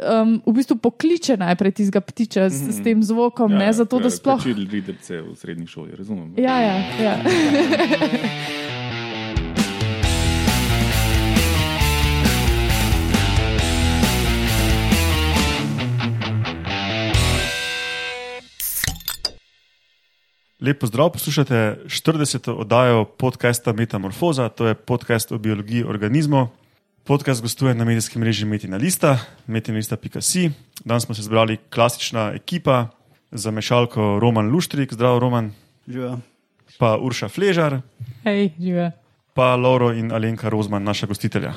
um, v bistvu pokliče najprej tistega ptiča s, s tem zvokom, ja, ne zato, da sploh. Učili riderce v srednji šoli, razumem. Ja, ja. ja. Lepo zdrav, poslušate 40. oddajo podcasta Metamorfoza, to je podcast o biologiji organizmov. Podcast gostuje na medijskem mreži Metina Lista, metinalista.si. Danes smo se zbrali klasična ekipa za mešalko Roman Luštrik, zdrav Roman. Živa. Pa Urša Fležar. Hej, žive. Pa Lauro in Alenka Rozman, naša gostitelja.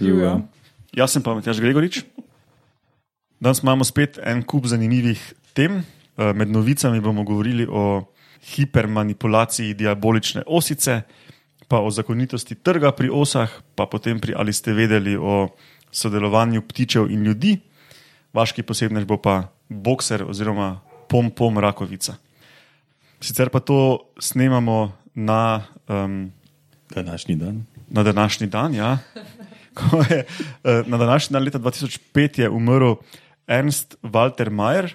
Živijo. Jaz sem pa Matjaš Gregorič. Danes imamo spet en kup zanimivih tem. Eh, med novicami bomo govorili o hipermanipulaciji diabolične osice, pa o zakonitosti trga pri osah, pa potem pri ali ste vedeli o sodelovanju ptičev in ljudi. Vaški posebnež bo pa bokser oziroma pom-pom rakovica. Sicer pa to snemamo na, um, Današnji dan. na današnji dan. Ja. Ko Je, eh, na današnji dan, leta 2005, je umrl Ernst Walter Mayer.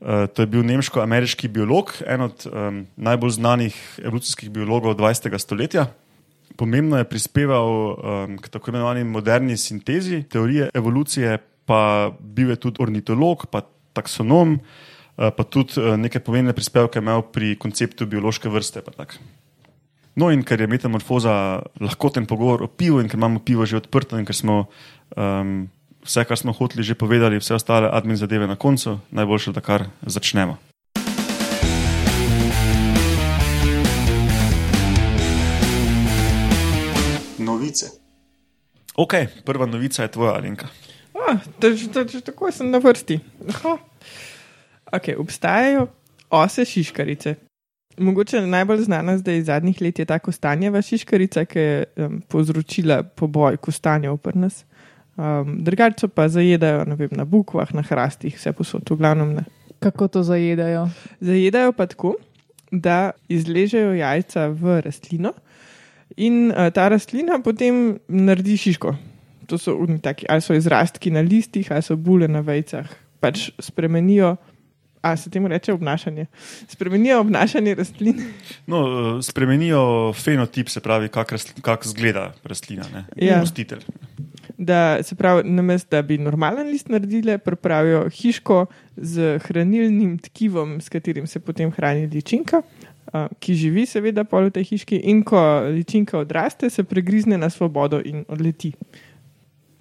Uh, to je bil nemško-ameriški biolog, en od um, najbolj znanih evolucijskih biologov 20. stoletja. Pomembno je prispeval um, k tako imenovani moderni sintezi teorije evolucije, pa bil je tudi ornitolog, pa taksonom, uh, pa tudi uh, neke pomembne prispevke imel pri konceptu biološke vrste. No, in ker je metamorfoza lahkoten pogovor o pivu, in ker imamo pivo že odprto, in ker smo um, vse, kar smo hoteli, že povedali, vse ostale admin zadeve na koncu, najboljše, da kar začnemo. Novice. Ok, prva novica je tvoja, Alenka. Ah, to- to- to- Tako sem na vrsti. Aha. Okay, obstajajo ose šiškarice. Mogoče najbolj znana zdaj iz zadnjih let je ta kostanjeva šiškarica, ki je um, povzročila poboj kostanjev pri nas. Um, Drugače pa zajedajo ne vem, na bukvah, na hrastih, vse posod, v glavnem ne. Kako to zajedajo? Zajedajo pa tako, da izležejo jajca v rastlino in uh, ta rastlina potem naredi šiško. To so taki, ali so izrastki na listih, ali so bule na vejcah. Pač spremenijo, a se temu reče obnašanje. Spremenijo obnašanje rastlin. No, eh, spremenijo fenotip, se pravi, kako kak zgleda rastlina. Ne? Ja. Gostitelj. Da se pravi, namesto da bi normalen list naredile, pripravijo hiško z hranilnim tkivom, s katerim se potem hrani ličinka, a, ki živi, seveda, pol v tej hiški, in ko ličinka odraste, se pregrizne na svobodo in odleti.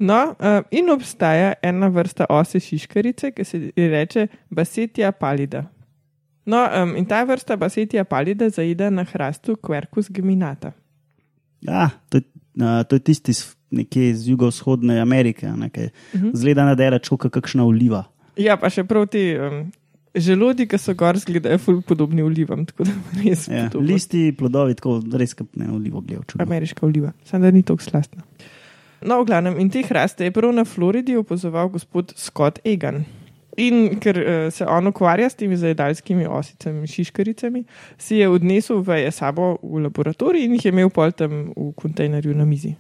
No, a, in obstaja ena vrsta ose šiškarice, ki se ji reče Basetija palida. No, um, in ta vrsta Basetija palida zaide na hrastu Quercus geminata. Ja, to, je, uh, to je tisti iz nekje iz jugovzhodne Amerike, uh -huh. zgleda na dera čuka, kakšna oliva. Ja, pa še prav ti um, želodi, ki so gor, zgledajo ful podobni olivam, res Ja. podobno. Listi, plodovi, tako res kot ne olivo gledajo. Ameriška oliva, samo da ni tako slastna. No, v glavnem, in te hraste je prav na Floridi opazoval gospod Scott Egan. In ker uh, se on ukvarja s temi zajedalskimi osicami, šiškaricami, si je odnesel veje sabo v laboratorij in jih je imel pol tam v kontejnerju na mizi.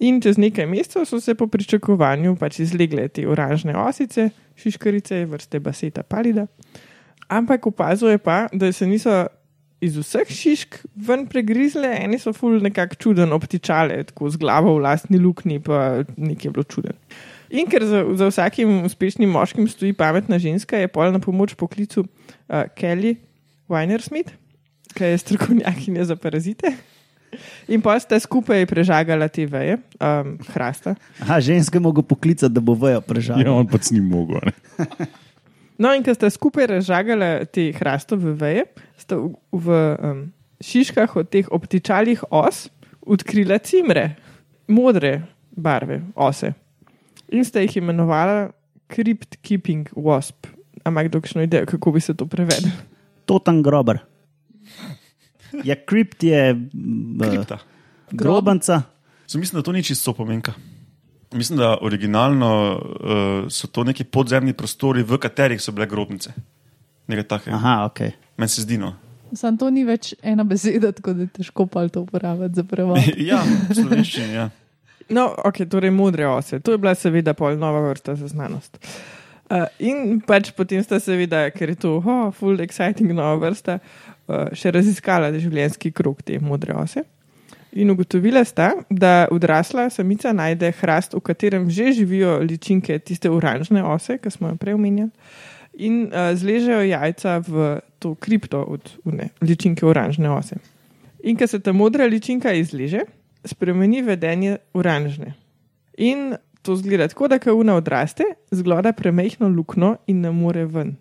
In čez nekaj mesecev so se po pričakovanju pač izlegle te oranžne osice, šiškarice, vrste baseta palida. Ampak opazuje pa, da se niso iz vseh šišk ven pregrizle, eni so ful nekako čuden obtičale, tako z glavo v lastni luknji, pa nekaj je bilo čuden. In ker za, za vsakim uspešnim moškim stoji pametna ženska, je pol na pomoč poklicu uh, Kelly Weinersmith, ki je strokovnjakinja za parazite. In pa sta skupaj prežagala te veje, um, hrasta. Aha, ženske mogo poklicati, da bo vejo prežal. Ja, on pač ni mogel. ne. No, in ko sta skupaj razžagala te hrastove veje, sta v, v um, šiškah od teh obtičalih os odkrila cimre, modre barve, ose. In sta jih imenovala Crypt Keeping Wasp. Ampak dokšno idejo, kako bi se to prevedlo. Totan grober. Ja, kript je Kripta. grobanca. So, mislim, da to ni čisto pomenka. Mislim, da originalno uh, so to neki podzemni prostori, v katerih so bile grobnice. Nekaj takega. Aha, ok. Meni se zdi. No. Sam to ni več ena beseda, tako da je težko pa to uporabiti za prevod. ja, v slovenščini. Ja. No, ok, torej modre ose. To je bila seveda pol nova vrsta za znanost. Uh, in pač potem sta seveda, ker je to oh, full exciting nova vrsta, uh, še raziskala življenjski krok te modre ose. In ugotovila sta, da odrasla samica najde hrast, v katerem že živijo ličinke, tiste oranžne ose, ki smo jo prej omenjali, in uh, zležejo jajca v to kripto od une, ličinke oranžne ose. In ko se ta modra ličinka izleže, spremeni vedenje oranžne. In to zgleda tako, da ko una odraste, zgleda premehno luknjo in ne more ven.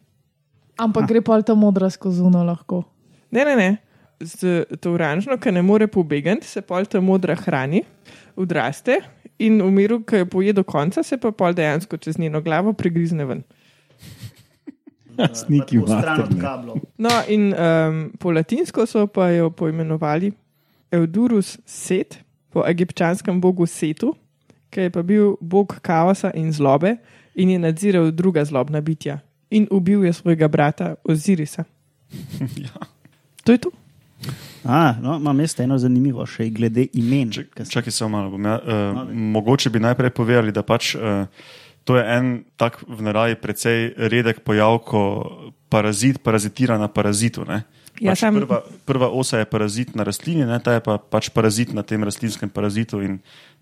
Ampak gre pa ta modra skozi uno lahko. Ne, ne, ne. Z to oranžno, ki ne more pobegati, se pol ta modra hrani, odraste in v miru, ki jo poje do konca, se pa pol dejansko čez njeno glavo prigrizne ven. Sniki v stran od kablov. No, in um, po latinsko so pa jo poimenovali Eudurus Set, po egipčanskem bogu Setu, ki je pa bil bog kaosa in zlobe in je nadziral druga zlobna bitja. In ubil je svojega brata Ozirisa. Ja. To je to. A, no, imam jaz eno zanimivo še glede imen. Sem- Čakaj, samo malo. Bom, ja, uh, No, mogoče bi najprej povedali, da pač, uh, to je en tak v naravi precej redek pojav, ko parazit parazitira na parazitu. Ne? Ja, pač sam- prva, prva osa je parazit na rastlini, ne? ta je pa pač parazit na tem rastlinskem parazitu in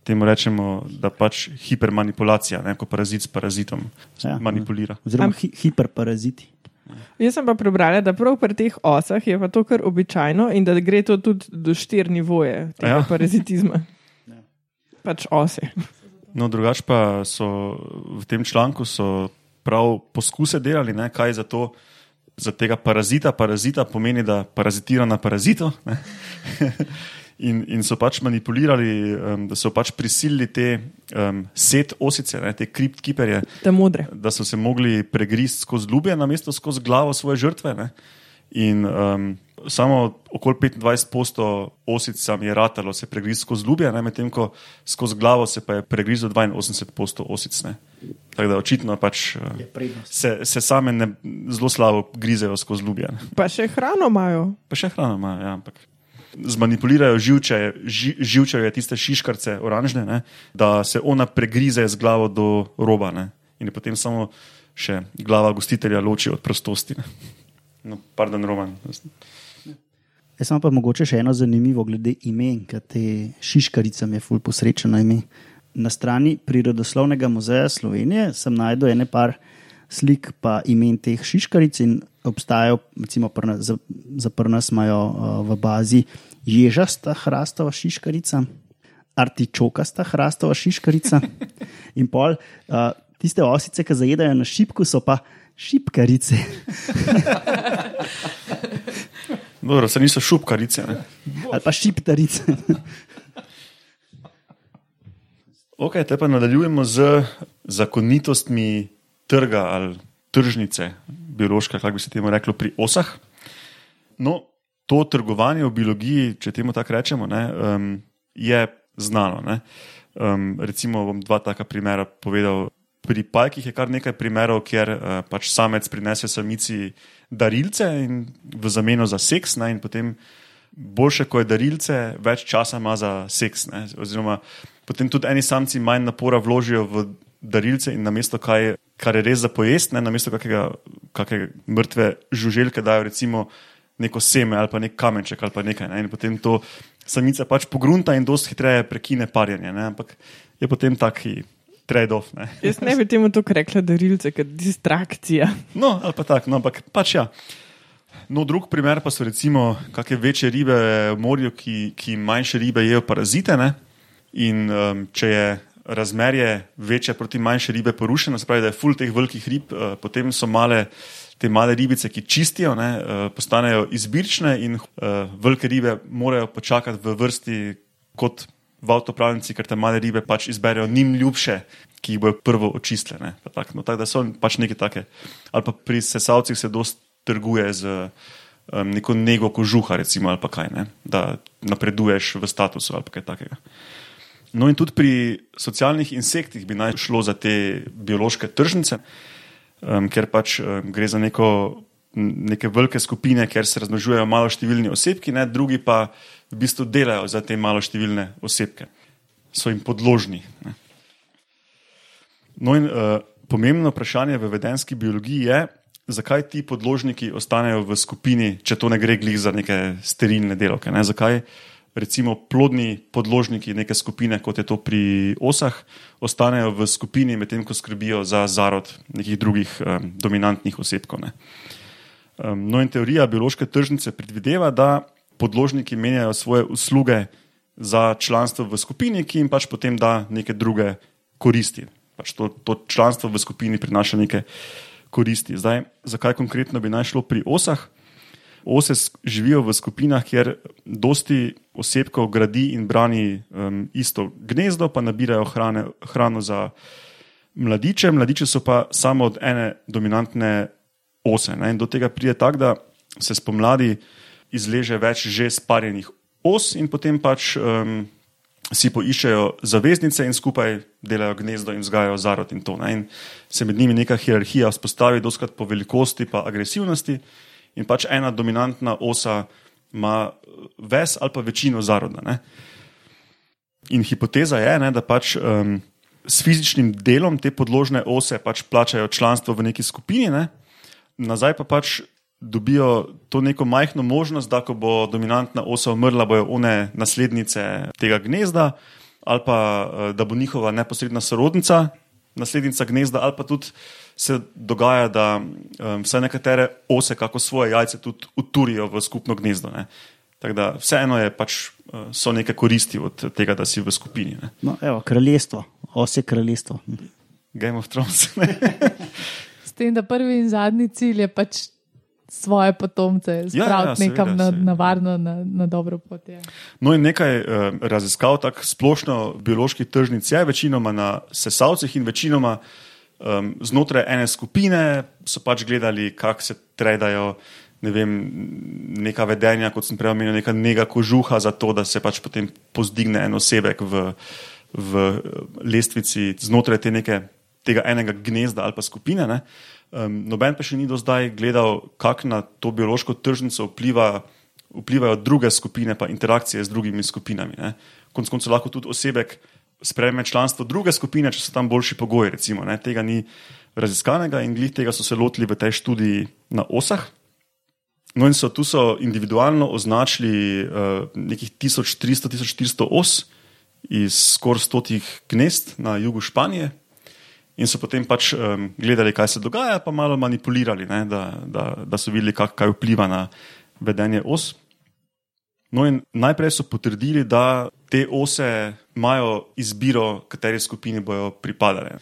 temu rečemo, da pač hipermanipulacija, ne? ko parazit s parazitom Ja. ja. manipulira. Oziroma Am- hi, hiperparaziti. Jaz sem pa prebrala, da prav pri teh osah je pa to kar običajno in da gre to tudi do štiri nivoje tega Ja. ja. parazitizma. Pač ose. No, drugače pa so v tem članku so prav poskuse delali, ne, kaj za to. Za tega parazita, parazita pomeni, da parazitira na parazitu. In, in so pač manipulirali, um, da so pač prisilili te um, set osice, ne, te kriptkiperje, modre. da so se mogli pregristi skozi ljubje, namesto skozi glavo svoje žrtve. Ne. In um, samo okoli 25% osic sam je ratalo se pregristi skozi ljubje, ne, medtem ko skozi glavo se pa je pregrizlo 82% osic. Ne. Tako da očitno pač, prednost. se, se same ne, zelo slabo grizejo skozi ljubje. Ne. Pa še hrano imajo. Pa še hrano imajo, ja, ampak. Zmanipulirajo živčeje, ži, živčeje tiste šiškarce, oranžne, ne, da se ona pregrize z glavo do roba. Ne, in je potem samo še glava gostitelja loči od prostosti. Ne. No, pardon, Roman. Jaz sem pa mogoče še eno zanimivo glede imen, ker te šiškarice mi je ful posrečeno ime. Na strani Prirodoslovnega muzeja Slovenije sem najdel ene par slik pa imen teh šiškaric in obstajajo, recimo nas- za, za pri nas imajo uh, v bazi ježasta hrastova šiškarica, artičokasta hrastova šiškarica in pol uh, tiste osice, ki zajedajo na šipku, so pa šipkarice. Dobro, se niso šupkarice. Ne. ali pa šiptarice. Ok, te pa nadaljujemo z zakonitostmi trga ali tržnice, biološka, kako bi se temu reklo, pri osah. No, to trgovanje v biologiji, če temu tako rečemo, ne, um, je znano. Um, recimo bom dva taka primera povedal. Pri pajkih je kar nekaj primerov, kjer uh, pač samec prinese samici darilce in v zameno za seks, ne, in potem boljše, ko je darilce, več časa ima za seks. Ne, oziroma, potem tudi eni samci manj napora vložijo v darilce in namesto kaj, kar je res za pojest, ne, namesto kakega, kakega mrtve žuželke dajo recimo neko seme ali pa nek kamenček ali pa nekaj. Ne, in potem to samica pač pogrunta in dosti hitreje prekine parjenje. Ne, ampak je potem taki trade-off. Ne. Jaz ne bi temu tako rekla, da kot distrakcija. No, ali pa tako, no, ampak pač ja. No, drug primer pa so recimo kakšne večje ribe v morju, ki, ki manjše ribe jejo parazite. Ne? In um, če je razmerje večje proti manjše ribe porušeno, se pravi, da je full teh velikih rib, uh, potem so male. Te male ribice, ki čistijo, ne, uh, postanejo izbirčne, in uh, velike ribe morajo počakati v vrsti kot v avtopravnici, ker te male ribe pač izberejo njim ljubše, ki jih bojo prvo očistile. Ne, pa tak, no, tak, da so pač neke take. Ali pa pri sesalcih se dosti trguje z um, neko nego kožuha, recimo, ali pa kaj, ne, da napreduješ v statusu ali kaj takega. No, in tudi pri socialnih insektih bi naj šlo za te biološke tržnice, um, ker pač um, gre za neko, neke velike skupine, kjer se razmnožujejo malo številni osebki, ne, drugi pa v bistvu delajo za te malo številne osebke. so jim podložni. Ne. No, in uh, pomembno vprašanje v vedenski biologiji je, zakaj ti podložniki ostanejo v skupini, če to ne gre glih za neke sterilne delovke. Ne? Zakaj recimo plodni podložniki neke skupine, kot je to pri osah, ostanejo v skupini, medtem ko skrbijo za zarod nekih drugih um, dominantnih osebkov. Ne? Um, no, in teorija biološke tržnice predvideva, da podložniki menjajo svoje usluge za članstvo v skupini, ki jim pač potem da neke druge koristi. Pač to, to članstvo v skupini prinaša neke koristi. Zdaj, zakaj konkretno bi naj šlo pri osah? Ose živijo v skupinah, kjer dosti osebkov gradi in brani um, isto gnezdo, pa nabirajo hrane, hrano za mladiče. Mladiče so pa samo od ene dominantne ose. Ne? In do tega pride tako, da se spomladi izleže več že sparjenih os in potem pač um, si poiščejo zaveznice in skupaj delajo gnezdo in vzgajajo zarod in to. Ne? In se med njimi neka hierarhija vzpostavi, doskrat po velikosti in agresivnosti, in pač ena dominantna osa ima ves ali pa večino zaroda. Ne? In hipoteza je, ne, da pač um, s fizičnim delom te podložne ose pač plačajo članstvo v neki skupini, ne? nazaj pa pač dobijo to neko majhno možnost, da ko bo dominantna osa umrla, bojo one naslednice tega gnezda, ali pa eh, da bo njihova neposredna sorodnica naslednica gnezda, ali pa tudi se dogaja, da um, vse nekatere ose, kako svoje jajce, tudi uturijo v skupno gnezdo. Ne. Tako da vseeno je pač, so neke koristi od tega, da si v skupini. No, evo, kraljestvo, ose kraljestvo. Game of Thrones. S tem, da prvi in zadnji cilj je pač svoje potomce, spraviti ja, ja, nekam na, na varno, na, na dobro pot. Je. No, in nekaj eh, raziskav, tako splošno bioloških tržnic je večinoma na sesalcih in večinoma um, znotraj ene skupine so pač gledali, kako se tredajo. Ne vem, neka vedenja, kot sem prej omenil, neka nega kožuha za to, da se pač potem pozdigne en osebek v, v lestvici znotraj te neke, tega enega gnezda ali pa skupine. Uh, Um, noben pa še ni do zdaj gledal, kako na to biološko tržnico vpliva, vplivajo druge skupine, pa interakcije z drugimi skupinami. Ne. Konec koncev lahko tudi osebek sprejme članstvo druge skupine, če so tam boljši pogoji. Recimo, tega ni raziskanega in glih tega so se lotili v tej študiji na osah. No, in so tu so individualno označili uh, nekih 1300-1400 os iz skoraj stotih gnezd na jugu Španije, in so potem pač um, gledali, kaj se dogaja, pa malo manipulirali, ne, da, da, da so videli, kak, kaj vpliva na vedenje os. No, in najprej so potrdili, da te ose imajo izbiro, kateri skupini bodo pripadale.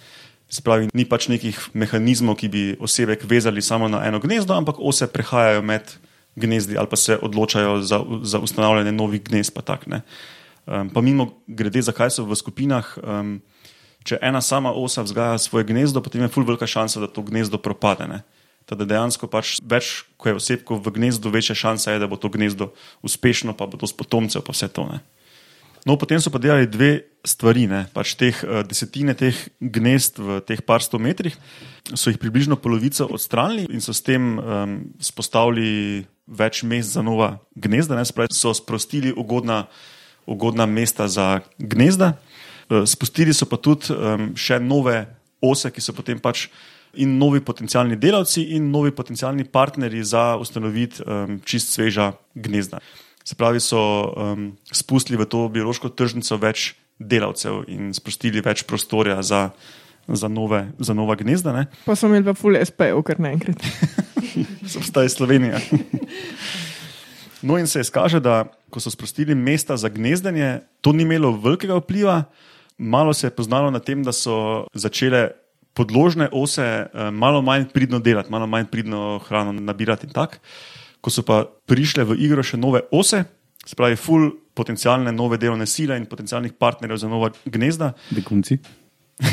Se pravi, ni pač nekih mehanizmov, ki bi osebek vezali samo na eno gnezdo, ampak ose prehajajo med gnezdi ali pa se odločajo za, za ustanavljanje novih gnezd. Pa, tak, um, pa mimo grede, zakaj so v skupinah. Um, če ena sama osa vzgaja svoje gnezdo, potem je fulj velika šansa, da to gnezdo propade. Ne? Teda dejansko pač več, ko je osebko v gnezdu, večja šansa je, da bo to gnezdo uspešno, pa bo to s potomcev, pa vse to. Ne? No, potem so pa delali dve stvari. Pač teh, uh, desetine teh gnezd v teh par sto metrih so jih približno polovico odstranili in so s tem um, spostavili več mest za nova gnezda. Spravi, so sprostili ugodna, ugodna mesta za gnezda. Eh, spustili so pa tudi um, še nove ose, ki so potem pač in novi potencijalni delavci, in novi potencijalni partnerji za ustanoviti um, čist sveža gnezda. Se pravi, so um, spustili v to biološko tržnico več delavcev in spustili več prostorja za, za, nove, za nova gnezda. Ne? Pa so imeli pa full SP-ov, kar naenkrat. postali Slovenija. No, in se izkaže, da ko so sprostili mesta za gnezdenje, to ni imelo velikega vpliva, malo se je poznalo na tem, da so začele podložne ose eh, malo manj pridno delati, malo manj pridno hrano nabirati in tako. Ko so pa prišle v igro še nove ose, spravi full potencijalne nove delovne sile in potencijalnih partnerjev za nova gnezda. Begunci.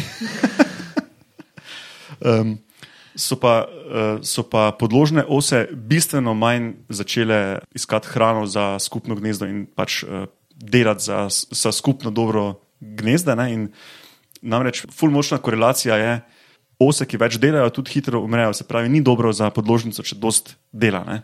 um, so, pa, uh, so pa podložne ose bistveno manj začele iskati hrano za skupno gnezdo in pač uh, delati za, za skupno dobro gnezda. Ne? Namreč, fulmočna korelacija je, ose, ki več delajo, tudi hitro umrejo. Se pravi, ni dobro za podložnico, če dost dela. Ne?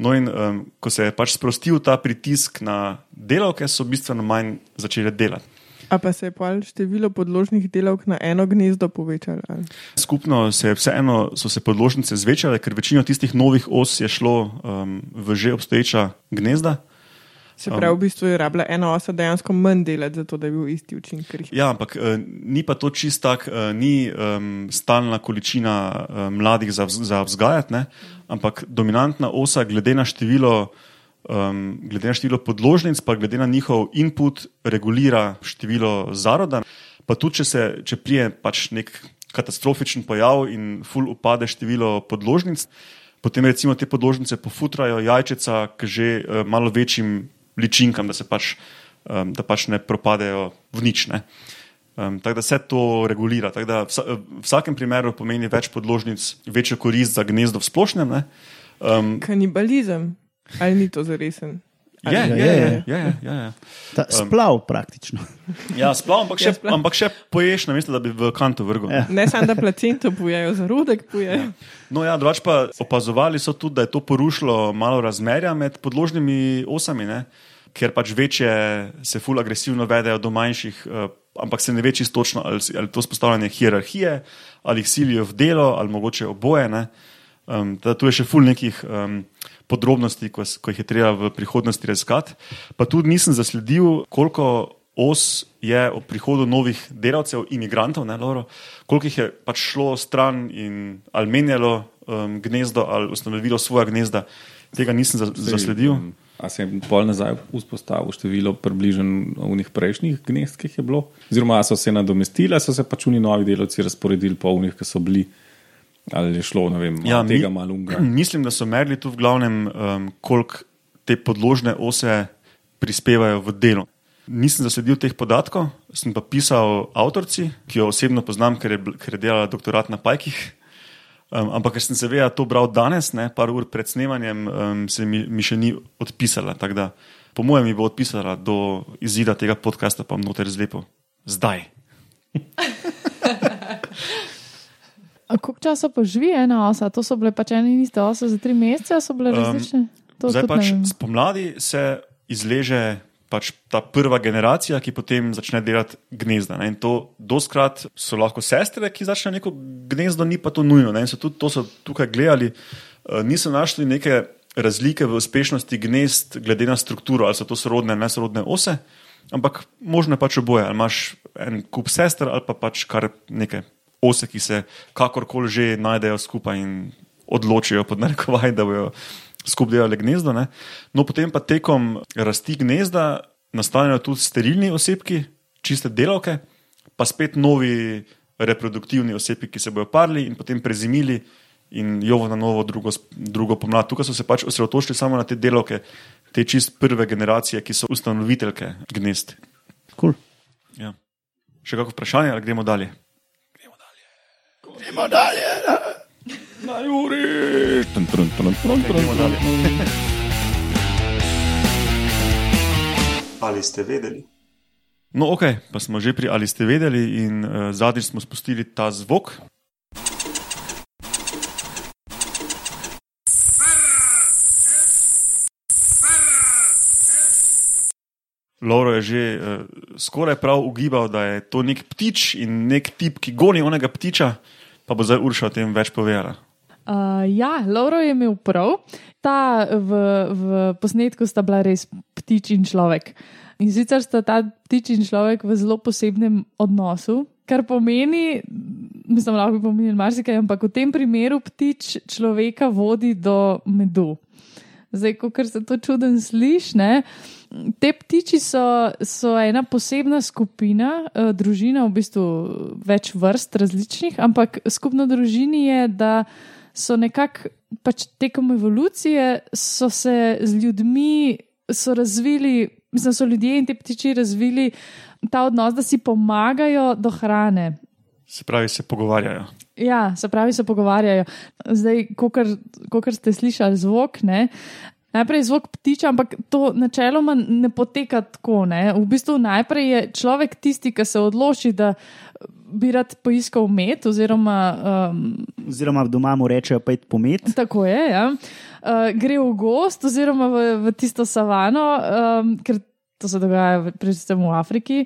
No, in um, ko se je pač sprostil ta pritisk na delavke, so bistveno manj začele delati. A pa se je pol število podložnih delavk na eno gnezdo povečalo? ali? Skupno se je vseeno, so se podložnice zvečale, ker večino tistih novih os je šlo um, v že obstoječa gnezda. Se pravi, v bistvu je rabila ena osa dejansko manj delati, zato da je bil isti učinek. Ja, ampak eh, ni pa to čist tak, eh, ni um, stalna količina eh, mladih za, za vzgajati, ne? ampak dominantna osa, glede na število. Um, glede na število podložnic, pa glede na njihov input, regulira število zaroda. Pa tudi, če, se, če prije pač nek katastrofičen pojav in ful upade število podložnic, potem recimo te podložnice pofutrajo jajčica k že uh, malo večjim ličinkam, da se pač, um, da pač ne propadejo v nič. Ne. Um, tako da se to regulira. Tako da vsa, v vsakem primeru pomeni več podložnic, večjo korist za gnezdo v splošnem. ne. Um, Kanibalizem, ali ni to zaresen? je, je, je, je, je, je, je. Ta splav praktično. Ja, splav, ampak, še, Ja, ampak še poješ, namesto da bi v kanto vrgel. Ja. Ne samo, da placento pojejo, zarodek pojejo. No, ja, drugače pa opazovali so tudi, da je to porušilo malo razmerja med podložnimi osami, ne? Ker pač večje se ful agresivno vedejo do manjših, eh, ampak se ne ve čisto točno, ali, ali to spostavljanje hierarhije, ali jih silijo v delo, ali mogoče oboje. Ne? Um, tu je še ful nekih um, podrobnosti, ko, ko jih je treba v prihodnosti raziskati. Pa tudi nisem zasledil, koliko os je ob prihodu novih delavcev, imigrantov, ne, Loro, koliko jih je pač šlo stran in ali menjalo um, gnezdo ali ustanovilo svoja gnezda. Tega nisem za, zasledil. Um, A se je pol nazaj vzpostavilo število približno unih prejšnjih gnezd, ki je bilo? Oziroma, so se nadomestili, ali so se pač oni novi delavci razporedili po unih, ki so bili, ali je šlo, ne vem, ja, mi- tega malo unga. Mislim, da so merili tu v glavnem, um, koliko te podložne ose prispevajo v delo. Nisem zasledil teh podatkov, sem pa pisal avtorici, ki jo osebno poznam, ker je, ker je delala doktorat na Pajkih. Um, ampak ker sem seveda to bral danes, ne, par ur pred snemanjem, um, se mi, mi še ni odpisala. Da, po mojem, mi bo odpisala do izida tega podcasta, pa noter zlepo. Zdaj. Koliko časa pa živi ena osa? To so bile pač ene in iste ose za tri mesece, so bile Um, različne. To Zdaj pač spomladi se izleže pač ta prva generacija, ki potem začne delati gnezda. Ne? In to doskrat so lahko sestre, ki začnejo neko gnezdo, ni pa to nujno. Ne? In so tudi to so tukaj gledali, uh, niso našli neke razlike v uspešnosti gnezd, glede na strukturo, ali so to sorodne ali nesorodne ose, ampak možno je pač oboje. Ali imaš en kup sester, ali pa pač kar neke ose, ki se kakorkoli že najdejo skupaj in odločijo pod narekovaj, da bojo skupaj delali gnezdo. Ne? No, potem pa tekom rasti gnezda nastanejo tudi sterilni osebki, čiste delavke, pa spet novi reproduktivni osebki, ki se bodo parili in potem prezimili in jovo na novo drugo, drugo pomlad. Tukaj so se pač osredotočili samo na te delavke, te čist prve generacije, ki so ustanoviteljke gnezd. Cool. Ja. Še kako vprašanje, ali gremo dalje? Tun, tun, Gremo dalje. Tun. Ali ste vedeli? No, ok, pa smo že pri ali ste vedeli, in uh, zadnjič smo spustili ta zvok. Lauro je že uh, skoraj prav ugibal, da je to nek ptič in nek tip, ki goni onega ptiča, pa bo zdaj Urša o tem več povedala. Uh, ja, Lauro je imel prav. Ta v, v posnetku sta bila res ptič in človek. In sicer sta ta ptič in človek v zelo posebnem odnosu, kar pomeni, mislim, lahko bi pomenili marsikaj, ampak v tem primeru ptič človeka vodi do medu. Zdaj, ko se to čuden sliši, ne, te ptiči so, so ena posebna skupina, eh, družina, v bistvu več vrst različnih, ampak skupno družini je, da so nekako pač tekom evolucije so se z ljudmi so razvili, mislim, so ljudje in te ptiči razvili ta odnos, da si pomagajo do hrane. Se pravi, se pogovarjajo. Ja, se pravi, se pogovarjajo. Zdaj, kot ste slišali zvok, ne. Najprej zvok ptiča, ampak to načeloma ne poteka tako. Ne. V bistvu najprej je človek tisti, ki se odloči, da bi rad poiskal med, oziroma um, Oziroma, doma mu rečejo, pa je pomet. Tako je. Ja. Uh, gre v gost, oziroma v, v tisto savano, um, ker to se dogaja predvsem v Afriki.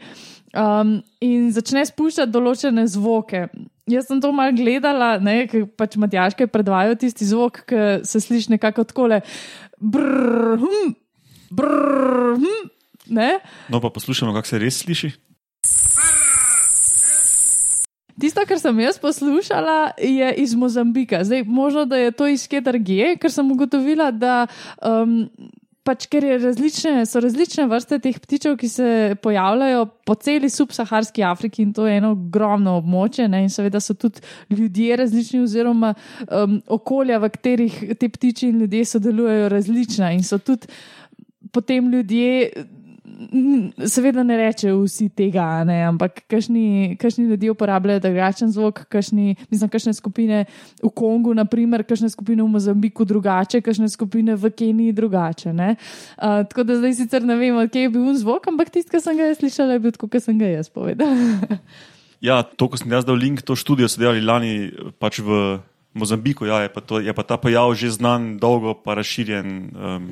Um, in začne spuščati določene zvoke. Jaz sem to malo gledala, ker pač matjaške predvajajo tisti zvok, ki se sliši nekako takole. Brrr, hm, brrr, hm, ne. No, pa poslušamo, kako se res sliši. Tisto, kar sem jaz poslušala, je iz Mozambika. Zdaj, možno, da je to iz Kedargije, ker sem ugotovila, da. Um, Pač, ker različne, so različne vrste teh ptičev, ki se pojavljajo po celi subsaharski Afriki, in to je eno ogromno območje. Ne, in seveda so tudi ljudje različni, oziroma um, okolja, v katerih te ptiči in ljudje sodelujejo, različna. In so tudi potem ljudje, seveda ne rečejo vsi tega, ne, ampak kašni, kašni ljudje uporabljajo drugačen zvok, kašni, mislim, kašne skupine v Kongu, naprimer, kašne skupine v Mozambiku drugače, kašne skupine v Keniji drugače. ne. Uh, tako da zdaj sicer ne vem, kje je bil zvok, ampak tisti, ki sem ga jaz slišala, je bil tako, kot sem ga jaz povedala. Ja, to, ko sem jaz dal link, to študijo so delali lani pač v Mozambiku. Ja, je, pa to, je pa ta pojav že znan, dolgo pa razširjen um,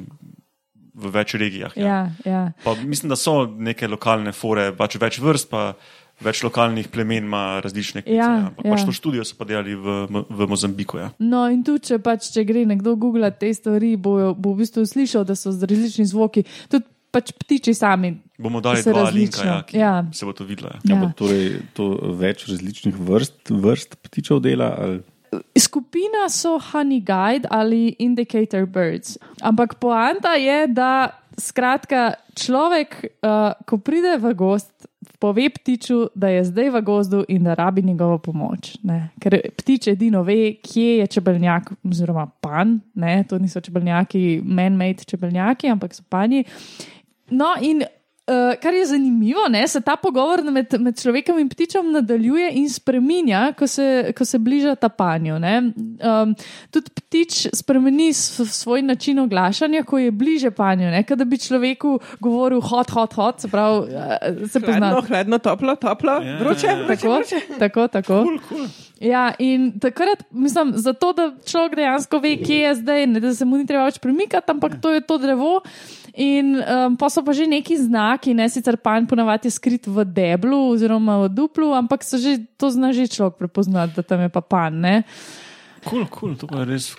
v več regijah. Ja. ja, ja. Pa mislim, da so neke lokalne fore, pač več vrst, pa več lokalnih plemen ima različne klice. Ja, Ja, Ampak pač ja. to študijo so pa delali v, v Mozambiku. Ja. No, in tudi, če, pač, če gre nekdo googlati te stvari, bo, bo v bistvu slišal, da so z različni zvoki, tudi pač ptiči sami. Bomo dali dva različno, linka, ja, ja. se bo to videlo. Ja. Ja, Ja. ja. Torej, to več različnih vrst, vrst ptičev dela. Ali... Skupina so honey guide ali indicator birds. Ampak poanta je, da skratka, človek, uh, ko pride v gost, pove ptiču, da je zdaj v gozdu in da rabi njegovo pomoč. Ne? Ker ptič edino ve, kje je čebeljak, oziroma pan, ne? to niso čebeljaki, man-made čebeljaki, ampak so panji. No, in uh, kar je zanimivo, ne, se ta pogovor med, med človekom in ptičem nadaljuje in spremenja, ko se, ko se bliža ta panju. Um, tudi ptič spremeni svoj način oglašanja, ko je bliže panju. Ne, kot da bi človeku govoril hot, hot, hot, se pravi, uh, se pozna. Hladno, hladno, toplo, toplo, Ja. vroče, vroče, Tako, vroče. tako, tako. Ja, in takrat, mislim, zato, da človek dejansko ve, kje je zdaj, ne, da se mu ni treba več premikati, ampak to je to drevo. In um, pa so pa že neki znaki, ne sicer panj ponavadi je skrit v deblu oziroma v duplu, ampak so že, to zna že človek prepoznati, da tam je pa pan. Ne? Kul, kul, to pa je res.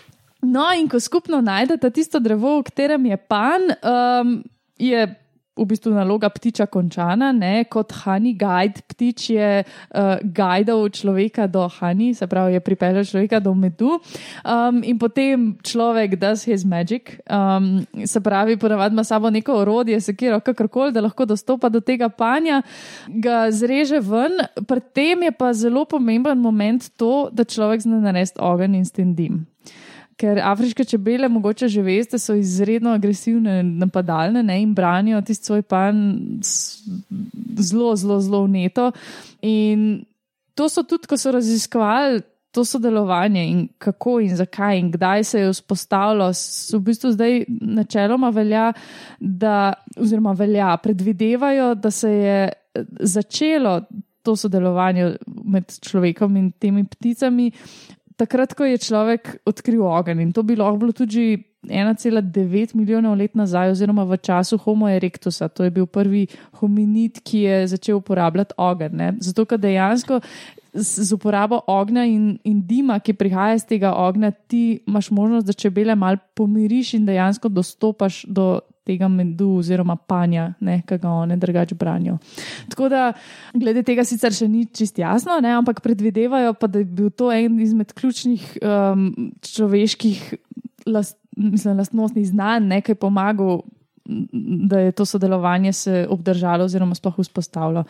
No, in ko skupno najdete tisto drevo, v katerem je pan, um, je v bistvu naloga ptiča končana, ne? kot honey guide. Ptič je uh, guidal človeka do honey, se pravi, je pripeljal človeka do medu. Um, in potem človek does his magic, um, se pravi, ponavadi ima sabo neko orodje, sekiro, kakorkoli, da lahko dostopa do tega panja, ga zreže ven. Pri tem je pa zelo pomemben moment to, da človek zna narediti ogenj in stendim. Ker afriške čebele, mogoče že veste, so izredno agresivne, napadalne ne, in branijo tisti svoj pan zelo, zelo, zelo vneto. In to so tudi, ko so raziskovali to sodelovanje in kako in zakaj in kdaj se je vzpostavilo, v bistvu zdaj načeloma velja, da, oziroma velja, predvidevajo, da se je eh, začelo to sodelovanje med človekom in temi pticami takrat, ko je človek odkril ogenj. In to bi lahko bilo tudi 1,9 milijonov let nazaj, oziroma v času Homo erectusa. To je bil prvi hominid, ki je začel uporabljati ogenj. Ne? Zato, ker dejansko z, z uporabo ognja in, in dima, ki prihaja iz tega ognja, ti imaš možnost, da čebele mal pomiriš in dejansko dostopaš do. Tega medu, oziroma panja, ne, ki ga one drugače branijo. Tako da, glede tega sicer še ni čist jasno, ne, ampak predvidevajo pa, da je bil to en izmed ključnih um, človeških last, mislim, lastnostnih znanj, ne, ki je pomagal, da je to sodelovanje se obdržalo oziroma sploh vzpostavilo.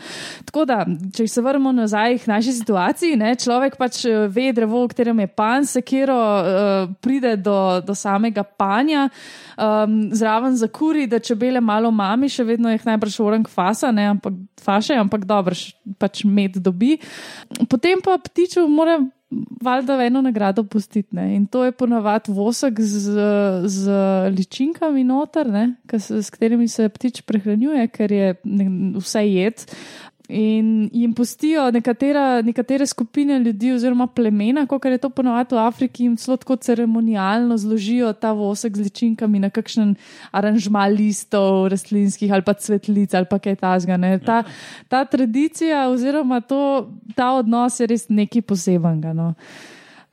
Tako da, če se vrnemo nazaj k naši situaciji, ne, človek pač eh, ve drevo, v katerem je pan, sekiro uh, pride do, do samega panja, um, zraven zakuri, da čebele malo mami, še vedno jih najbrž orang fasa, ne, ampak faše, ampak dobro, pač med dobi. Potem pa ptiču mora valjda eno nagrado pustiti. Ne? In to je ponavadi vosek z, z ličinkami noter, ne? Ka se, s katerimi se ptič prehranjuje, ker je ne, vse jed. In jim pustijo nekatera, nekatere skupine ljudi, oziroma plemena, kot je to ponovadi v Afriki, jim celo tako ceremonialno zložijo ta vosek z ličinkami na kakšen aranžma listov, rastlinskih ali pa cvetlic ali pa kaj tasga. Ta, ta tradicija oziroma to, ta odnos je res nekaj posebenega. No.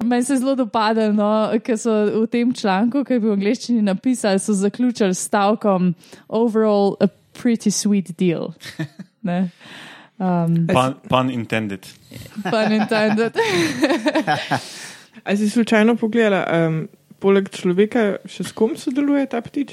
Meni se je zelo dopadlo, no, ker so v tem članku, ki je bil v angleščini napisan, so zaključili s stavkom: Overall, a pretty sweet deal. Ne? Um, Pun, pun intended. pun intended. A si slučajno pogledala, um, poleg človeka, še s kom sodeluje ta ptič?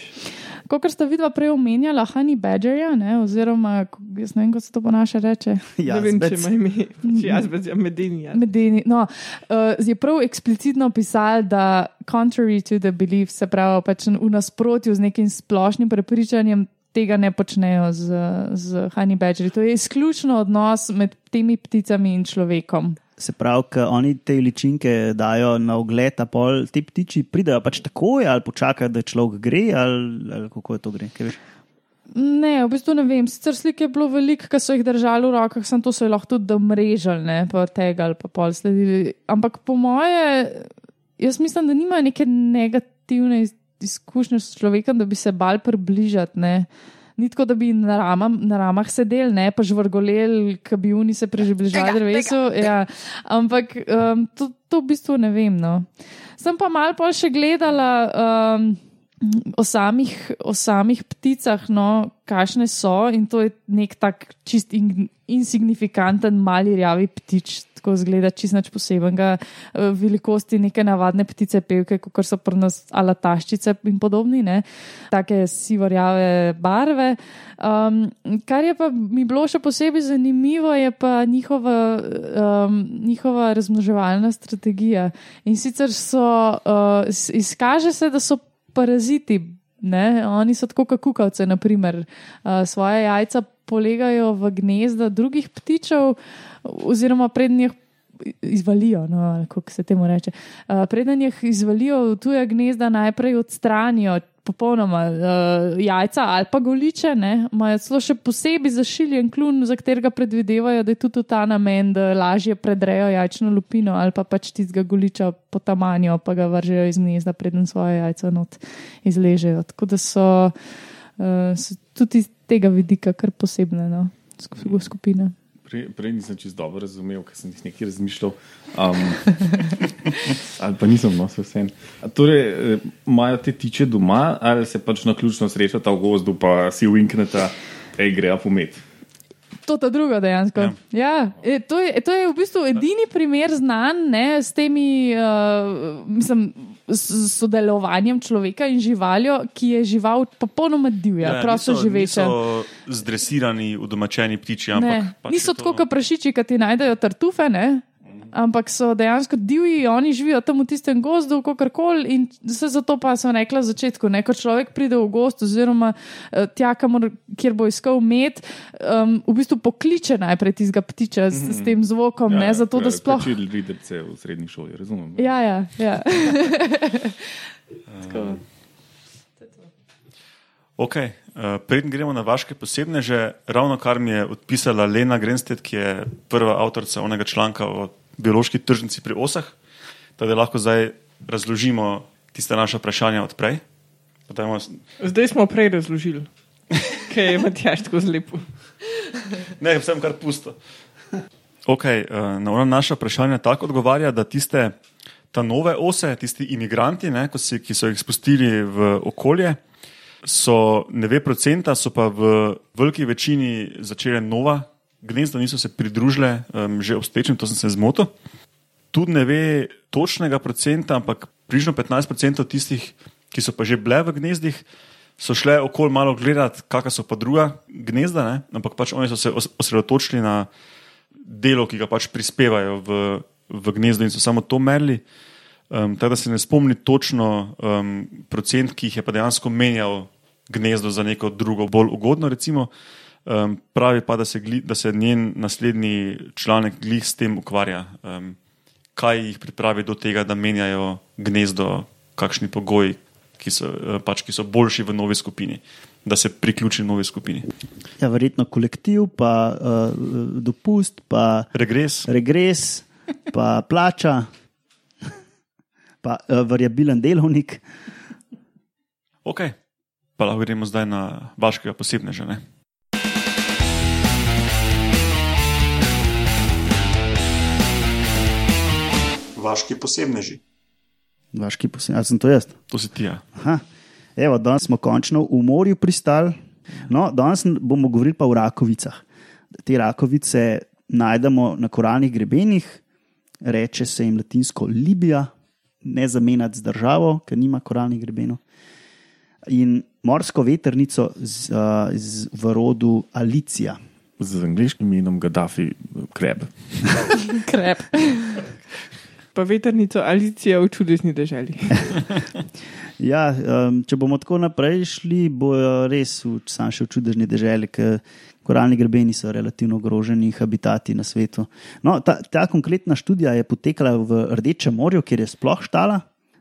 Kot ste vidva prej omenjala, honey badgerja, ne, oziroma jaz ne vem, kako se to po naše reče. ne vem, če ima ime, če jaz bez medeni. Medeni. No, uh, je prav eksplicitno pisal, da contrary to the belief, se pravi, pač v nasprotju z nekim splošnim prepričanjem. Tega ne počnejo z, z honey badgerji. To je izključno odnos med temi pticami in človekom. Se pravi, ko oni te ličinke dajo na ogled, a pol ti ptiči pridejo pač takoj ali počakajo, da človek gre, ali, ali kako je to gre. Ne, v bistvu ne vem. Sicer slike je bilo veliko, ki so jih držali v rokah, sem to se lahko tudi domrežali, ne, pa tega ali pa pol sledili. Ampak po moje, jaz mislim, da nimajo neke negativne iz- izkušnje s človekom, da bi se bal približati. Ne. Ni tako, da bi na, ramam, na ramah sedeli, ne pa žvrgoleli, ki bi oni se približali drevesu. Ja. Ampak um, to, to v bistvu ne vem. No. Sem pa mal pol še gledala. Um, O samih, o samih pticah, no, kakšne so, in to je nek tak čist in, insignifikanten, mali rjavi ptič, tako zgleda, čist nič posebenega, eh, velikosti neke navadne ptice, pevke, kot so pri nas alataščice in podobni, ne, take sivorjave barve. Um, kar je pa mi bilo še posebej zanimivo, je pa njihova, um, njihova razmnoževalna strategija. In sicer so, uh, izkaže se, da so paraziti. Ne? Oni so tako kot kukavce, naprimer, uh, svoje jajca polegajo v gnezda drugih ptičev, oziroma prednjih izvalijo. No, kako se temu reče. Uh, Preden jih izvalijo v tuje gnezda, najprej odstranijo popolnoma uh, jajca ali pa goliče, ne? imajo celo še posebej zašiljen klun, za katerega predvidevajo, da je tudi ta namen, da lažje predrejo jajčno lupino ali pa pač tistega goliča potamanijo, pa ga vržejo iz gnezda, preden svoje jajca not izležejo. Tako da so, uh, so tudi iz tega vidika kar posebne no? sku- skupine. Prej, prej nisem čisto dobro razumel, ker sem jih nekaj razmišljal. Um, ali pa nisem, no, se vsem. Torej, eh, imajo te tiče doma, ali se pač na ključno srečata v gozdu, pa si uinkneta, hej, greja pomet. To je drugo dejansko. Ja. Ja, e, to, je, to je v bistvu edini primer znan ne, s temi uh, mislim, s sodelovanjem človeka in živaljo, ki je žival popolnoma divja, ja, prosto živeča. Niso zdresirani, udomačeni ptiči, Ne, ampak pač niso tako, kot prašiči, ki ti najdejo tartufe, ne? Ampak so dejansko divji, oni živijo tam v tistem gozdu, kakorkoli. In vse zato pa sem rekla na začetku, ne, ko človek pride v gost, oziroma eh, tja, kamor, kjer bo iskal med, um, v bistvu pokliče najprej tistega ptiča s, s tem zvokom, ja, ne, zato da sploh. Učili videti v srednji šoli, razumem. Ja, ja, ja. Tako. Okay. Uh, preden gremo na vaše posebne, že ravno kar mi je odpisala Lena Grenstedt, ki je prva avtorica onega članka o biološki tržnici pri osah, da lahko zdaj razložimo tiste naše vprašanja odprej. Dajmo Zdaj smo prej razložili, kaj je Matjaš tako zlepo. Ne, vsem kar pusto. Okay, uh, na naša vprašanja tako odgovarja, da tiste ta nove ose, tisti imigranti, ne, si, ki so jih spustili v okolje, so ne ve procenta, so pa v veliki večini začele nova gnezda, niso se pridružile um, že obstoječim, to sem se zmotil. Tudi ne ve točnega procenta, ampak približno 15% tistih, ki so pa že bile v gnezdih, so šle okoli malo gledati, kakšna so pa druga gnezda, ne? ampak pač oni so se os- osredotočili na delo, ki ga pač prispevajo v, v gnezdo in so samo to merili. Um, tako da se ne spomni točno um, procent, ki jih je pa dejansko menjal gnezdo za neko drugo, bolj ugodno. Recimo. Um, pravi pa, da se, gli, da se njen naslednji članek glih s tem ukvarja, um, kaj jih pripravi do tega, da menjajo gnezdo, kakšni pogoji, ki so, eh, pač, ki so boljši v novi skupini. da se priključi novi skupini. Ja, verjetno kolektiv, pa uh, dopust, pa Regres. regres, pa plača, pa uh, variabilen delovnik. Ok, pa lahko gremo zdaj na vaškega posebneža. Ne? Vaški posebneži. Vaški posebej, ali sem to jaz? To si ti. Ja. Aha. Evo, danes smo končno v morju pristali. No, danes bomo govorili pa o rakovicah. Te rakovice najdemo na koralnih grebenih, reče se jim latinsko Libija, ne zamenjati z državo, ker nima koralnih grebenov. In morsko veternico z, uh, z, v rodu Alicija. Z angliškim imenom Gaddafi, kreb. Krep. Pa veternico Alicija v čudežni deželi. Ja, um, če bomo tako naprej šli, bojo res v, sam še v čudežni deželi, ker koralni grebeni so relativno ogroženi habitati na svetu. No, ta, ta konkretna študija je potekala v Rdečem morju, kjer je sploh štala,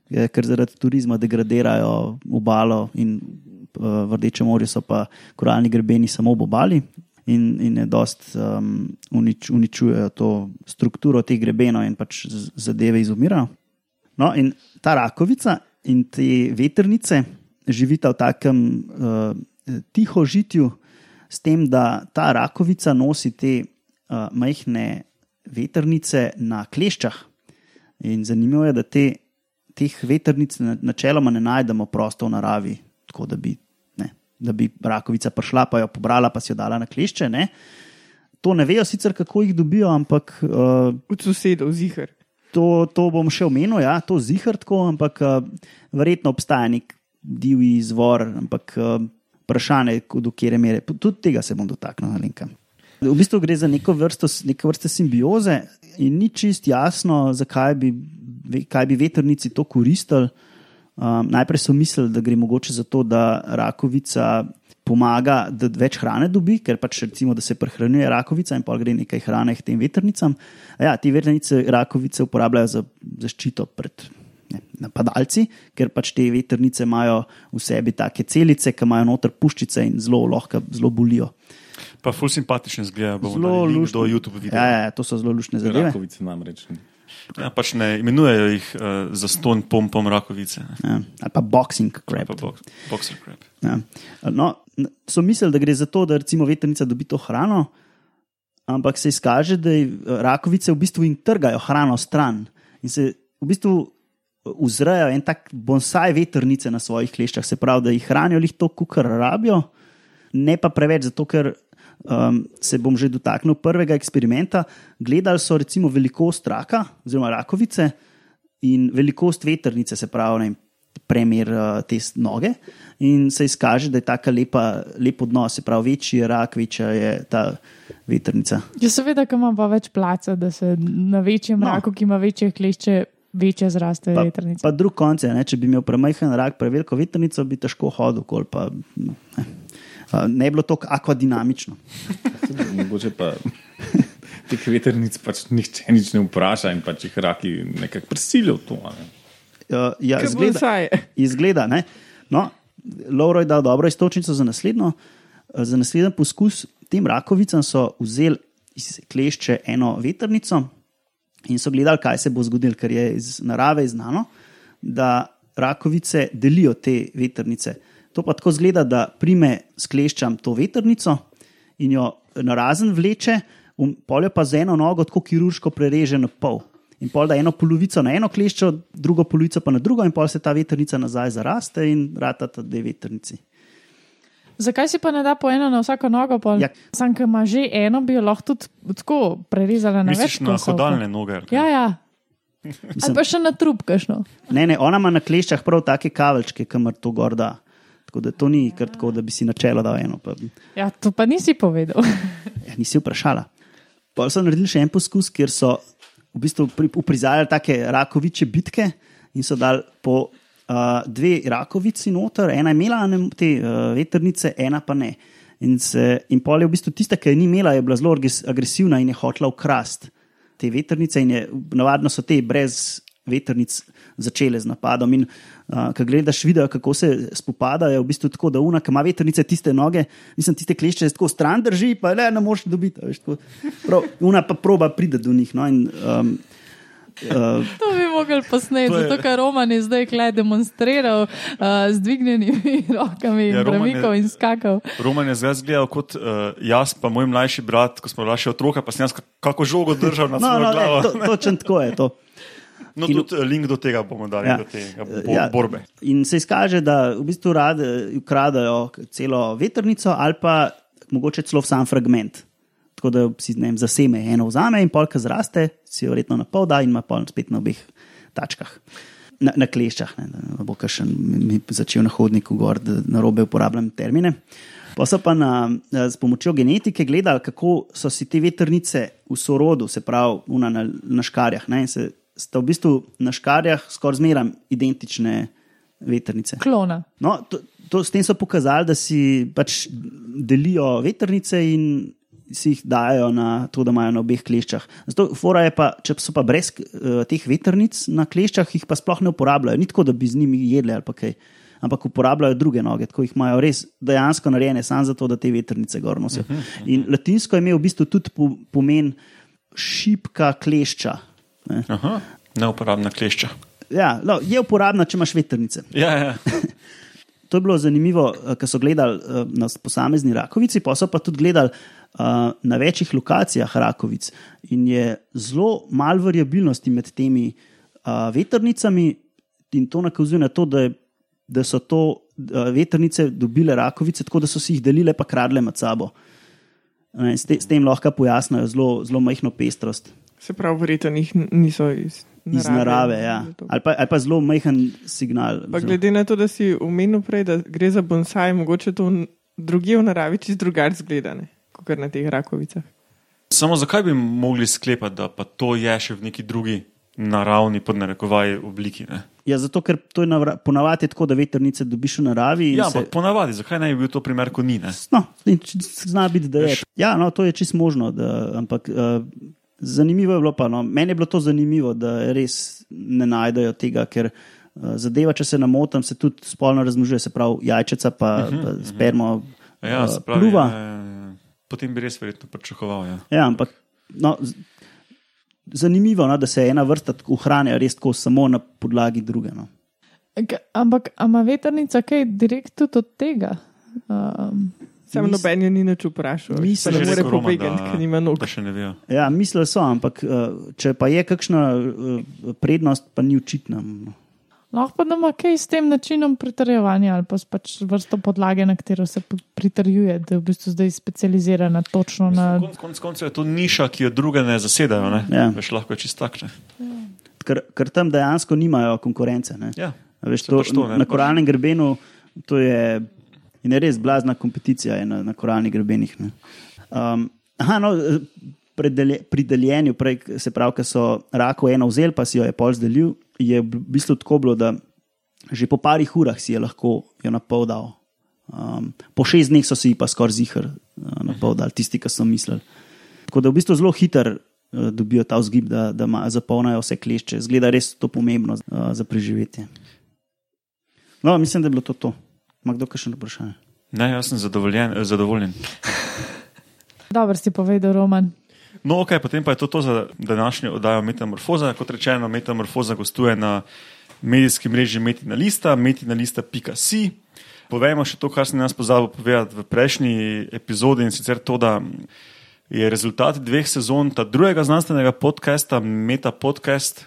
eh, ker zaradi turizma degradirajo obalo in uh, v Rdečem morju so pa koralni grebeni samo ob obali. In, in je dost um, unič, uničujejo to strukturo teh grebenov, in pač zadeve izumirajo. No, in ta rakovica in te veternice živita v takem uh, tiho žitju, s tem, da ta rakovica nosi te uh, majhne veternice na kleščah. In zanimivo je, da te, teh veternic na- načeloma ne najdemo prosto v naravi, tako da bi, da bi rakovica prišla, pa jo pobrala, pa si jo dala na klešče. Ne. To ne vejo sicer, kako jih dobijo, ampak uh, Od sosedov, zihar. to, to bom še omenil, ja, to zihar tako, ampak uh, verjetno obstaja nek divji izvor, ampak uh, vprašanje, ko- do kere mere. Tudi tega se bom dotaknil, Alenka. V bistvu gre za neko vrsto, neko vrste simbioze in ni čist jasno, zakaj bi, kaj bi veternici to koristili. Um, najprej so mislili, da gre mogoče za to, da rakovica pomaga, da več hrane dobi, ker pač recimo, da se prehranjuje rakovica in pa gre nekaj hrane k tem veternicam. Ja, te veternice rakovice uporabljajo za zaščito pred ne, napadalci, ker pač te veternice imajo v sebi take celice, ki imajo noter puščice in zelo lahko, zelo bolijo. Pa ful simpatičen zgleda, bomo Zelo luštno. do YouTube videa. Ja, ja, to so zelo lušne zadeve. Rakovice namreč. Ja, pač ne imenujejo jih uh, za ston pompom rakovice. Ja, ali pa boxing crab. Pa box, boxer crab. Ja. No, so mislili, da gre za to, da recimo veternica dobi to hrano, ampak se izkaže, da je- rakovice v bistvu jim trgajo hrano stran in se v bistvu vzrejajo en tak bonsaj veternice na svojih kleščah, se pravi, da jih hranijo jih to, kar rabijo, ne pa preveč, zato ker. Um, se bom že dotaknil prvega eksperimenta. Gledali so recimo velikost raka, oziroma rakovice, in velikost veternice, se pravi, ne, premer uh, te noge, in se izkaže, da je tako lepa, lep odnos, se pravi, večji je rak, večja je ta veternica. Ja, seveda, ker ima pa več placa, da se na večjem No. raku, ki ima večje klešče, večje zraste Pa, vetrnice. pa drug konc je, ne, če bi imel premajhen rak, preveliko veternico, bi težko hodil, kol pa ne, ne bi bilo tako akvadinamično. Mogoče pa teh veternic pač nihče nič ne vpraša in pač jih raki nekako prisilijo v to. a Ne? Uh, ja, Kot izgleda, izgleda. Ne? No, Lauro je dal dobro istočnico za naslednjo. Eh, Za naslednji poskus tem rakovicam so vzeli iz klešče eno veternico in so gledali, kaj se bo zgodilo, ker je iz narave znano, da rakovice delijo te veternice. To pa tako zgleda, da prime s kleščam to veternico in jo narazen vleče, um, pol jo pa z eno nogo tako kirurško prereže na pol. In pol da eno polovico na eno kleščo, drugo polovico pa na drugo, in pol se ta veternica nazaj zaraste in rata ta dve veternici. Zakaj si pa ne da po eno na vsako nogo? pol? Ja. Sam, ki ima že eno, bi jo lahko tudi tako prerezala na Misliš več na hodalne noge? Ja, ja. Ali pa še na trup, kašno. Ne, ne, ona ima na kleščah prav take kavelčke, kamor to gor da. Tako da to ni kar tako, da bi si načelo dal eno. Pa, Ja, to pa nisi povedal. ja, nisi vprašala. Pa so naredili še en poskus, kjer so v bistvu pri- uprizarjali take rakoviče bitke in so dali po uh, dve rakovici noter, ena je imela ne, te uh, veternice, ena pa ne. In, se, in pol je v bistvu tista, ki je ni imela, je bila zelo agres- agresivna in je hotela ukrast te veternice. In je, navadno so te brez veternic začele z napadom. In uh, ko gledaš video, kako se spopadajo, v bistvu tako, da una, ki ima veternice tiste noge, nisem tiste klešče, tako stran drži, pa le ne moreš dobiti. Veš, tako. Prav, una pa proba pride do njih. No, in, um, Uh, To bi mogli posneti, je- zato ker Roman je zdaj kle demonstriral uh, z dvignjenimi rokami in Ja, je- premikal in skakal. Roman je zdaj zgledal kot uh, jaz, pa moj mlajši brat, ko smo bili še otroka, pa sem jaz kako žogo držal na no, svojo no, glavo. ne, to, točno tako je to. No, in- tudi eh, link do tega bomo dali, Ja. do te bo, Ja. borbe. In se izkaže, da v bistvu ukradajo celo veternico ali pa mogoče celo sam fragment. Tako da si vem, zaseme eno vzame in polka zraste, si jo verjetno na pol da in ima pol spet na obeh tačkah. Na, na kleščah, ne, da bo kakšen mi začel na hodniku gor, da na robe uporabljam termine. Pa so pa na, s pomočjo genetike gledali, kako so si te veternice v sorodu, se pravi na, na škarjah. Ne, se, sta v bistvu na škarjah skoraj zmeraj identične veternice. Klona. No, to, to, s tem so pokazali, da si pač delijo veternice in si jih dajo na to, da imajo na obeh kleščah. Zato, fora je pa, če so pa brez uh, teh veternic na kleščah, jih pa sploh ne uporabljajo. Ni tako, da bi z njimi jedli ali pa kaj. Ampak uporabljajo druge noge, tako jih imajo res dejansko narejene, samo zato, da te veternice gor nosijo. In latinsko je imel v bistvu tudi po, pomen šipka klešča. Ne. Aha, neuporabna klešča. Ja, no, je uporabna, če imaš veternice. Ja, ja. To je bilo zanimivo, ker so gledali eh, na posamezni rakovici, pa so pa tudi gledali eh, na večjih lokacijah rakovic. In je zelo malo variabilnosti med temi eh, veternicami, in to nakazuje na to, da, je, da so to eh, veternice dobile rakovice, tako da so si jih delile, pa kradle med sabo. S, te, s tem lahko pojasnijo zelo, zelo majhno pestrost Se pravi, verjetno jih niso iz narave. iz narave. Ja. Ali, pa, ali pa zelo majhen signal. Pa zelo- glede na to, da si omenil prej, da gre za bonsai, mogoče to drugje v naravi čist drugače zgledane, kot na teh rakovicah. Samo zakaj bi mogli sklepati, da pa to je še v neki drugi naravni, pod narekovaj, obliki? Ne? Ja, zato, ker to je ponavadi tako, da veternice dobiš v naravi. in Ja, se- ampak ponavadi, zakaj ne bi bil to primer, ko ni? Ne? No, zna biti, da je. Ja, no, to je čisto možno. Da, ampak uh, zanimivo je bilo pa. No, meni je bilo to zanimivo, da res ne najdejo tega, ker uh, zadeva, če se namotam, se tudi spolno razmnožuje, se pravi jajčica, pa, uh -huh, pa spermo. Ja, uh, se pravi, pluva. ja, ja, ja. Potem bi res verjetno pričakoval. Ja. Ja, ampak no, zanimivo, no, da se ena vrsta ohranja res tako samo na podlagi druge. No. Ampak a ima veternica kaj direkt tudi od tega? Um, Sam Mis- noben je ni nič vprašal. Že ne more pobegati, ker nima nog. Ja, mislili so, ampak uh, če pa je kakšna uh, prednost, pa ni očitna. lahko pa da ima kaj s tem načinom pritrjevanja ali pa s pač vrsto podlage, na katero se pritrjuje, da je v bistvu zdaj specializirana točno na. Konec konc koncev je to niša, ki jo druge ne zasedajo. Ne? Ja. Veš, lahko je čist takšne. Ker, ker tam dejansko nimajo konkurence. Ne. Ja. Veš, Se to, pač to, ne, na koralnem grebenu to je, in je res blazna kompeticija na, na koralnih grebenih. ne. Um, aha, no, predelje, pri deljenju, prej, se pravi, ko so rako eno vzel, pa si jo je pol zdelil, je v bistvu tako bilo, da že po parih urah si je lahko jo napol dal. Um, po šest dneh so si pa skoraj zihar uh, napol dal, tisti, ki so mislili. Tako da v bistvu zelo hiter uh, dobijo ta vzgib, da, da ma, zapolnajo vse klešče. Zgleda res to pomembno uh, za preživetje. No, mislim, da je bilo to to. Ma kdo še ne vprašanje? Ne, jaz sem zadovoljen. eh, zadovoljen. Dobro si povedal, Roman. No, ok, potem pa je to, to za današnjo oddajo Metamorfoza. Kot rečeno, Metamorfoza gostuje na medijskem mreži Metina Lista, metinalista.si. Povejmo še to, kar sem jaz pozabil povedati v prejšnji epizodi in sicer to, da je rezultat dveh sezon ta drugega znanstvenega podcasta, Meta Podcast,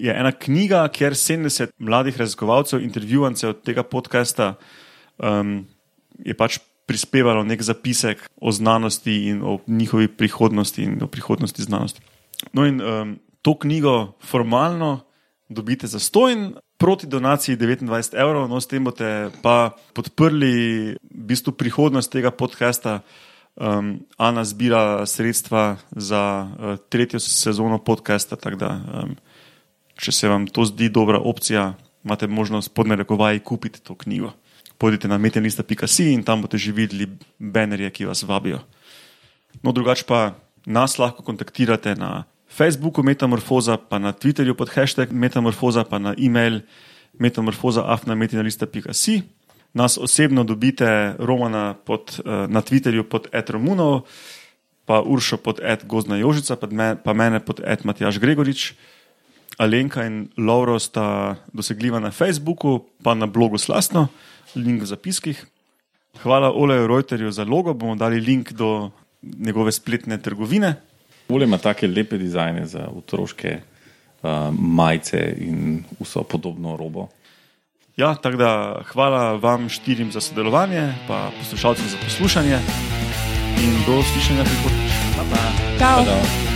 je ena knjiga, kjer 70 mladih raziskovalcev, intervjuvancev tega podcasta um, je pač prispevalo nek zapisek o znanosti in o njihovi prihodnosti in o prihodnosti znanosti. No, in um, to knjigo formalno dobite za stojn. Proti donaciji 29 evrov, no s tem boste pa podprli v bistvu prihodnost tega podcasta. Um, Ana zbira sredstva za uh, tretjo sezono podcasta, tako da um, če se vam to zdi dobra opcija, imate možnost pod narekovaji kupiti to knjigo. Pojdite na metenlista.si in tam boste že videli banerje, ki vas vabijo. No, drugače pa nas lahko kontaktirate na Facebooku Metamorfoza, pa na Twitterju pod hashtag Metamorfoza, pa na e-mail metamorfoza.afnametinalista.si. Nas osebno dobite Romana pod, eh, na Twitterju pod Etromunov, pa Uršo pod Ed Gozna Jožica, pa, me, pa mene pod Ed Matjaš Gregorič. Alenka in Lauro sta dosegljiva na Facebooku, pa na blogu Slasno, link v zapiskih. Hvala Oleju Reuterju za logo, bomo dali link do njegove spletne trgovine. Ole ima take lepe dizajne za otroške uh, majice in vso podobno robo. Ja, tako da hvala vam štirim za sodelovanje, pa poslušalcem za poslušanje in do slišanja prihodnjič. Čau! Pa da.